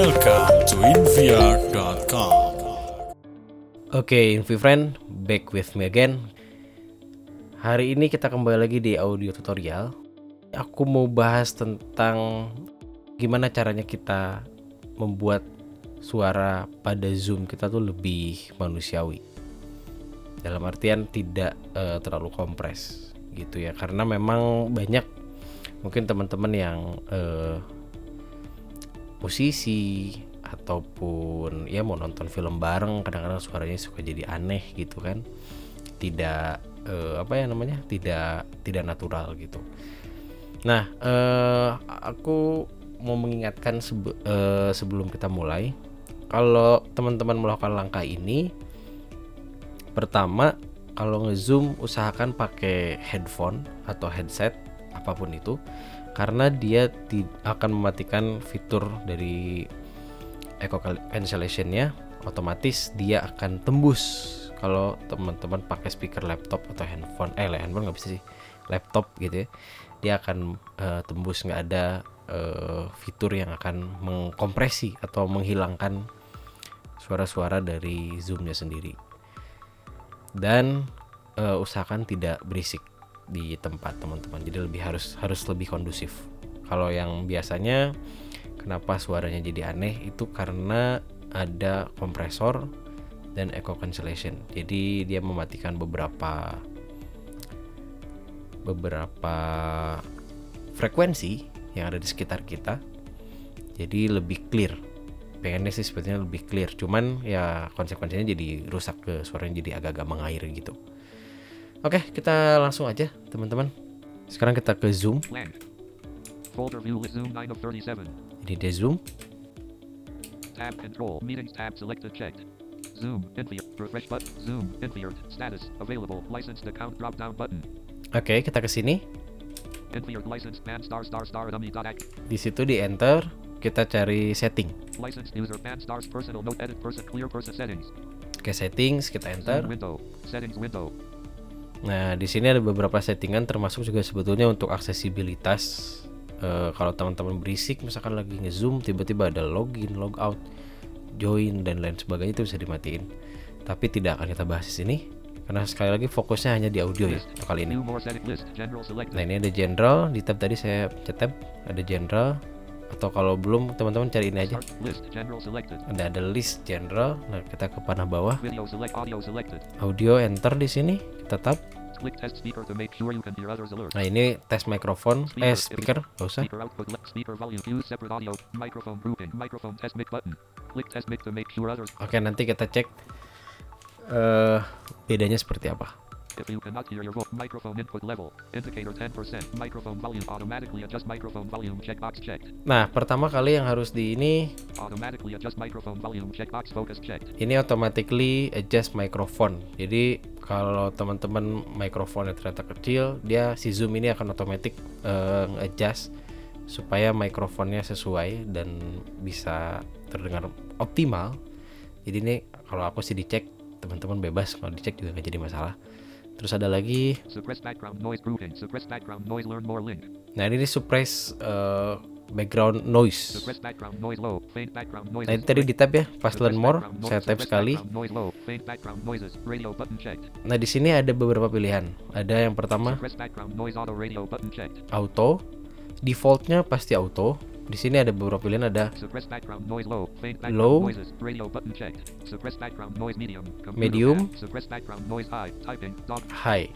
Welcome to invr.com. Oke, Invi Friend, back with me again. Hari ini kita kembali lagi di audio tutorial. Aku mau bahas tentang gimana caranya kita membuat suara pada Zoom kita tuh lebih manusiawi. Dalam artian tidak eh, terlalu kompres gitu ya. Karena memang banyak mungkin teman-teman yang eh, musisi ataupun ya mau nonton film bareng kadang-kadang suaranya suka jadi aneh gitu kan. Tidak eh, apa ya namanya? Tidak tidak natural gitu. Nah eh, aku mau mengingatkan sebe- eh, sebelum kita mulai kalau teman-teman melakukan langkah ini pertama kalau ngezoom usahakan pakai headphone atau headset apa pun itu karena dia akan mematikan fitur dari echo cancellationnya otomatis dia akan tembus. Kalau teman-teman pakai speaker laptop atau handphone eh handphone nggak bisa sih laptop gitu ya dia akan eh, tembus. Nggak ada eh, fitur yang akan mengkompresi atau menghilangkan suara-suara dari zoomnya sendiri. Dan eh, usahakan tidak berisik di tempat teman-teman. Jadi lebih harus harus lebih kondusif. Kalau yang biasanya kenapa suaranya jadi aneh? Itu karena ada kompresor dan echo cancellation. Jadi dia mematikan beberapa beberapa frekuensi yang ada di sekitar kita. Jadi lebih clear. Pengennya sih sebetulnya lebih clear. Cuman ya konsekuensinya jadi rusak ke suaranya jadi agak-agak mengair gitu oke kita langsung aja teman-teman sekarang kita ke zoom Blank. Folder view list Zoom 9 of 37. jadi dia zoom Tab control. Meetings tab selected checked. Zoom. Invert. Refresh button. Zoom. Invert. Status. Available. Licensed account drop down button. oke kita ke sini di situ di enter kita cari setting clear person settings. kita enter Zoom window. Settings window. Nah, di sini ada beberapa settingan termasuk juga sebetulnya untuk aksesibilitas. Eh, kalau teman-teman berisik, misalkan lagi ngezoom, tiba-tiba ada login, logout, join dan lain sebagainya itu bisa dimatiin. Tapi tidak akan kita bahas di sini karena sekali lagi fokusnya hanya di audio ya untuk kali ini. Nah, ini ada general, di tab tadi saya pencet tab, ada general atau kalau belum teman-teman cari ini aja. Ada ada list general. Nah, kita ke panah bawah, audio enter di sini, alert. Nah, ini tes mikrofon, eh speaker, nggak usah. Oke nanti kita cek eh bedanya seperti apa. if you cannot hear your voice microphone input level indicator 10% microphone volume automatically adjust microphone volume. Checkbox checked. Nah pertama kali yang harus di ini automatically adjust microphone volume. Checkbox focus checked. ini automatically adjust microphone. Jadi kalau teman-teman mikrofonnya ternyata kecil, dia si zoom ini akan otomatis eh, adjust supaya mikrofonnya sesuai dan bisa terdengar optimal. Jadi ini kalau aku sih dicek, teman-teman bebas kalau dicek juga nggak jadi masalah. Terus ada lagi suppress background noise grouping suppress background noise learn more link Nah ini suppress eh, background noise. Nah ini tadi di tab ya, Suppress learn more, saya suppress sekali. Nah di sini ada beberapa pilihan. Ada yang pertama auto, defaultnya pasti auto. Di sini ada beberapa pilihan ada low. Medium. High.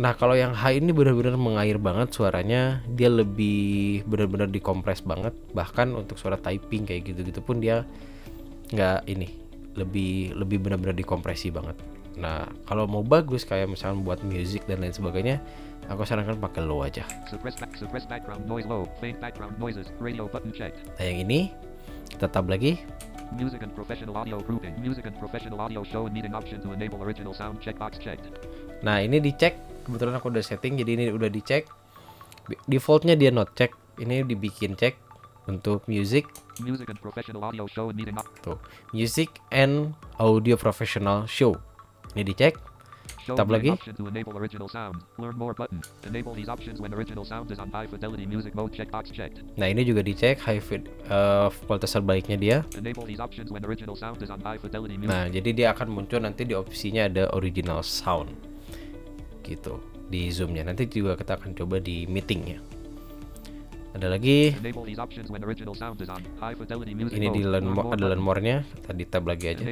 Nah kalau yang high ini benar-benar mengair banget suaranya, dia lebih benar-benar dikompres banget. Bahkan untuk suara typing kayak gitu-gitu pun dia nggak ini lebih lebih benar-benar dikompresi banget. Nah kalau mau bagus kayak misalnya buat music dan lain sebagainya, aku sarankan pakai low aja. Nah yang ini kita tab lagi. Music and professional audio grouping. Music and professional audio show and meeting option to enable original sound checkbox checked. Nah ini dicek, kebetulan aku udah setting jadi ini udah dicek. Defaultnya dia not check, ini dibikin cek untuk music Music and professional audio show and meeting tuh music and audio professional show ini dicek Tab lagi. Nah ini juga dicek high fit eh, kualitas terbaiknya dia. Nah jadi dia akan muncul nanti di opsinya ada original sound gitu di zoomnya. Nanti juga kita akan coba di meetingnya. Ada lagi ini di learn Learn mo- more ada learn more-nya. Kita di tab lagi aja.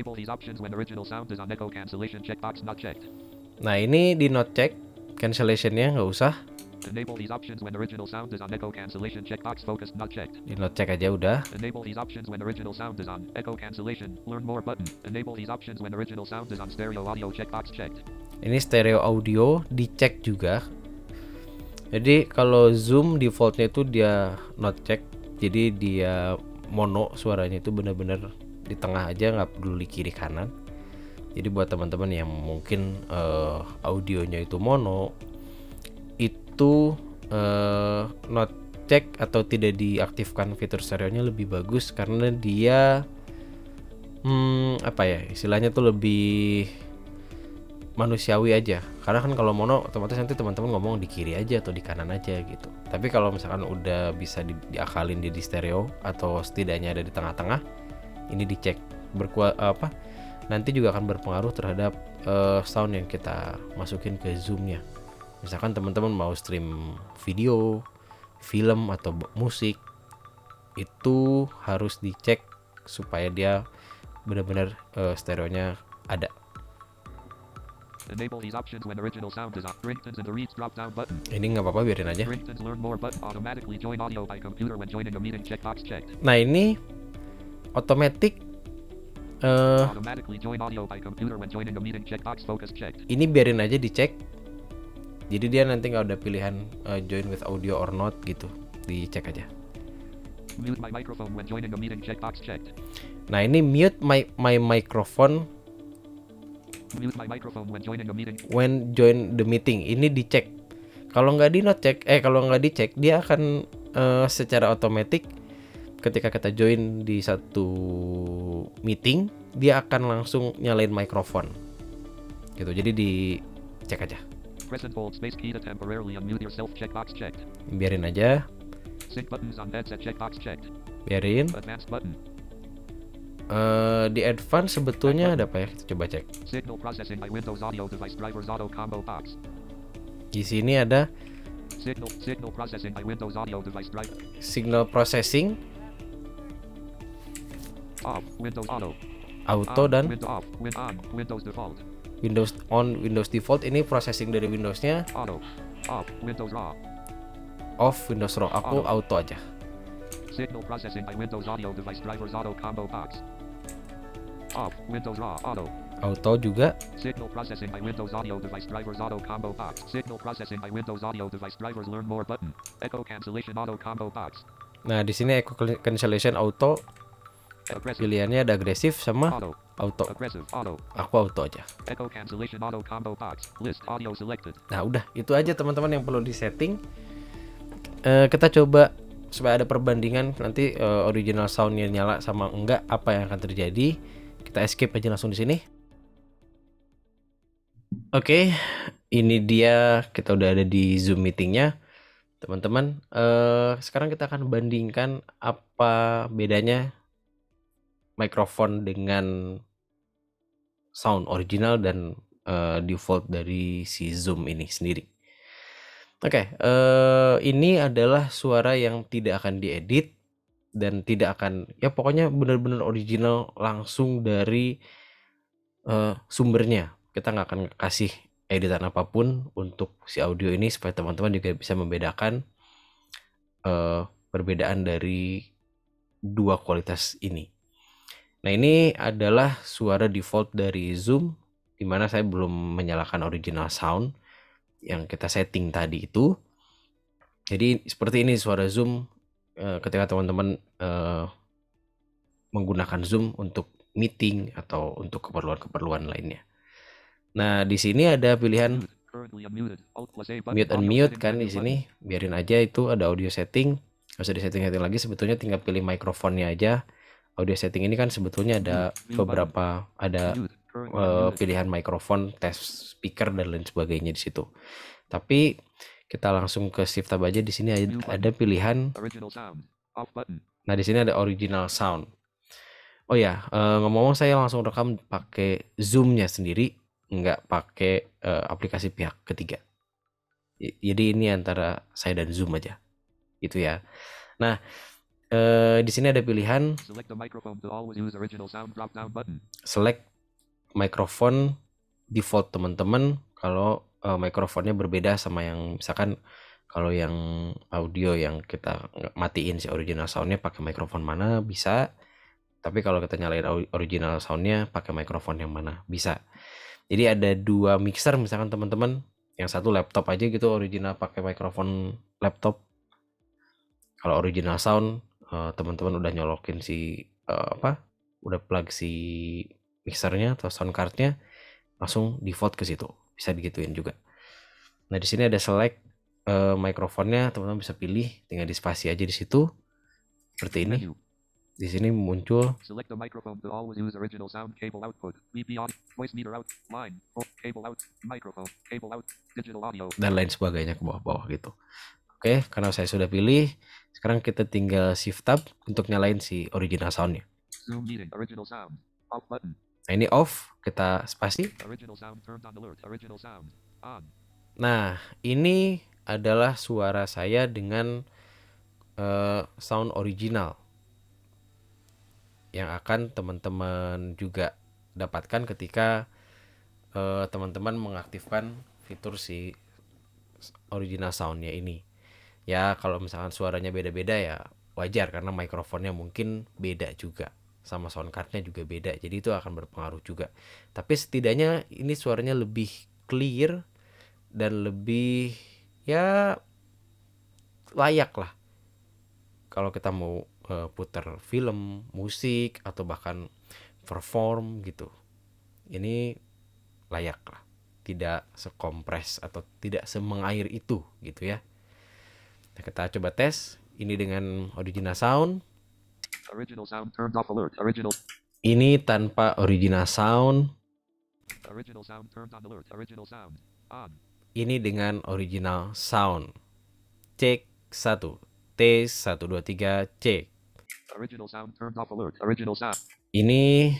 Nah ini di not check cancellationnya nggak usah. Enable these options when original sound is on echo cancellation checkbox focused not checked. Di not check aja udah. Enable these options when original sound is on echo cancellation. Learn more button. Enable these options when original sound is on stereo audio checkbox checked. Ini stereo audio dicek juga. Jadi kalau zoom defaultnya itu dia not check. Jadi dia mono suaranya itu benar-benar di tengah aja nggak peduli kiri kanan. Jadi buat teman-teman yang mungkin eh, audionya itu mono itu eh, not check atau tidak diaktifkan fitur stereonya lebih bagus karena dia hmm, apa ya istilahnya tuh lebih manusiawi aja. Karena kan kalau mono otomatis nanti teman-teman ngomong di kiri aja atau di kanan aja gitu. Tapi kalau misalkan udah bisa di, diakalin dia di stereo atau setidaknya ada di tengah-tengah ini dicek. Berkua apa nanti juga akan berpengaruh terhadap eh, sound yang kita masukin ke zoomnya. Misalkan teman-teman mau stream video film atau musik itu harus dicek supaya dia benar-benar eh, stereonya ada Enable these options when original sound is on. Ringtones and the reads drop down button. ini nggak apa-apa biarin aja Ringtones learn more button. Automatically join audio by computer when joining a meeting checkbox checked. Nah ini otomatis eh checked. ini biarin aja dicek. Jadi dia nanti nggak ada pilihan eh, join with audio or not gitu, dicek aja. Mute my microphone when joining a meeting checkbox checked. Nah ini mute my my microphone when join the meeting. Ini dicek. Kalau nggak di not check, eh kalau nggak dicek dia akan eh, secara otomatis ketika kita join di satu meeting dia akan langsung nyalain mikrofon gitu jadi dicek aja Press and hold space key to temporarily unmute yourself checkbox checked. biarin aja Sync buttons on headset checkbox checked. biarin Advanced button. Eh, di advance sebetulnya ada apa ya kita coba cek Signal processing by Windows Audio Device Drivers Auto Combo Box. di sini ada Signal signal processing by Windows Audio Device Driver. signal processing Off. Windows Auto. auto On. dan Windows off. Win on. Windows default. Windows on Windows default ini processing dari Windowsnya Auto. Off. Windows raw. off Windows raw aku auto aja Signal processing by Windows Audio Device Drivers Auto Combo Box. Off. Windows raw. Auto. auto juga Signal processing by Windows Audio Device Drivers Auto Combo Box. Signal processing by Windows Audio Device Drivers Learn More button. Echo cancellation auto combo box. nah di sini echo cancellation auto Aggressive. pilihannya ada agresif sama Auto. auto Aggressive. Auto. aku auto aja Echo cancellation auto combo box. List audio selected. Nah udah itu aja teman-teman yang perlu disetting. Eh kita coba supaya ada perbandingan nanti eh, original soundnya nyala sama enggak apa yang akan terjadi. Kita escape aja langsung di sini. Oke, ini dia kita udah ada di Zoom meetingnya, teman-teman. eh sekarang kita akan bandingkan apa bedanya mikrofon dengan sound original dan eh, default dari si Zoom ini sendiri. Oke, eh, ini adalah suara yang tidak akan diedit dan tidak akan ya pokoknya benar-benar original langsung dari eh, sumbernya. Kita nggak akan kasih editan apa pun untuk si audio ini supaya teman-teman juga bisa membedakan eh, perbedaan dari dua kualitas ini. Nah ini adalah suara default dari Zoom di mana saya belum menyalakan original sound yang kita setting tadi itu. Jadi seperti ini suara Zoom eh, ketika teman-teman eh, menggunakan Zoom untuk meeting atau untuk keperluan-keperluan lainnya. Nah di sini ada pilihan mute and mute kan di sini. Biarin aja itu ada audio setting. Nggak usah disetting setting lagi sebetulnya tinggal pilih mikrofonnya aja. Audio setting ini kan sebetulnya ada beberapa ada unmuted. pilihan mikrofon, tes speaker dan lain sebagainya di situ. Tapi kita langsung ke shift tab aja di sini ada, pilihan. Original sound. Off button. Nah di sini ada original sound. Oh ya eh, ngomong-ngomong saya langsung rekam pakai zoomnya sendiri, nggak pakai eh, aplikasi pihak ketiga. Jadi ini antara saya dan zoom aja, gitu ya. Nah eh, di sini ada pilihan Select microphone default teman-teman kalau eh, mikrofonnya berbeda sama yang misalkan kalau yang audio yang kita matiin si original soundnya pakai mikrofon mana bisa. Tapi kalau kita nyalain original soundnya pakai mikrofon yang mana bisa. Jadi ada dua mixer misalkan teman-teman yang satu laptop aja gitu original pakai mikrofon laptop. Kalau original sound eh, teman-teman udah nyolokin si eh, apa udah plug si mixernya atau sound cardnya langsung default ke situ bisa digituin juga nah di sini ada select eh, mikrofonnya teman-teman bisa pilih tinggal di spasi aja di situ seperti ini di sini muncul Select the microphone to always use original sound cable output. VP on. Voice meter out. Line. Cable out. Microphone. Cable out. Digital audio. dan lain sebagainya ke bawah-bawah gitu oke karena saya sudah pilih sekarang kita tinggal shift tab untuk nyalain si original soundnya Zoom meeting. Original sound. Off button. Nah ini off kita spasi. Nah, ini adalah suara saya dengan eh, sound original yang akan teman-teman juga dapatkan ketika eh, teman-teman mengaktifkan fitur si original soundnya ini. Ya, kalau misalkan suaranya beda-beda ya wajar karena mikrofonnya mungkin beda juga sama sound cardnya juga beda jadi itu akan berpengaruh juga tapi setidaknya ini suaranya lebih clear dan lebih ya layak lah kalau kita mau eh, putar film, musik atau bahkan perform gitu. Ini layak lah. Tidak sekompres atau tidak semengair itu gitu ya. Nah, kita coba tes ini dengan original sound. Original sound turned off alert. Original. Ini tanpa original sound. Original sound turned on alert. Original sound. On. Ini dengan original sound. Cek 1. T 1 2 3 cek. Original sound turned off alert. Original sound. Ini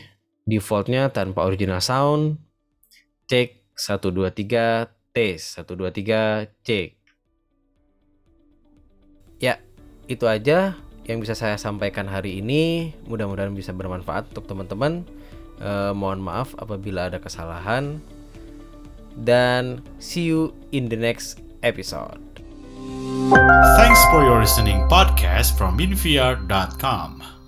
defaultnya tanpa original sound. Cek 1 2 3 tes 1 2 3 cek. Ya, itu aja yang bisa saya sampaikan hari ini. Mudah-mudahan bisa bermanfaat untuk teman-teman. Eh, mohon maaf apabila ada kesalahan. Dan see you in the next episode. Thanks for your listening podcast from inviar.com.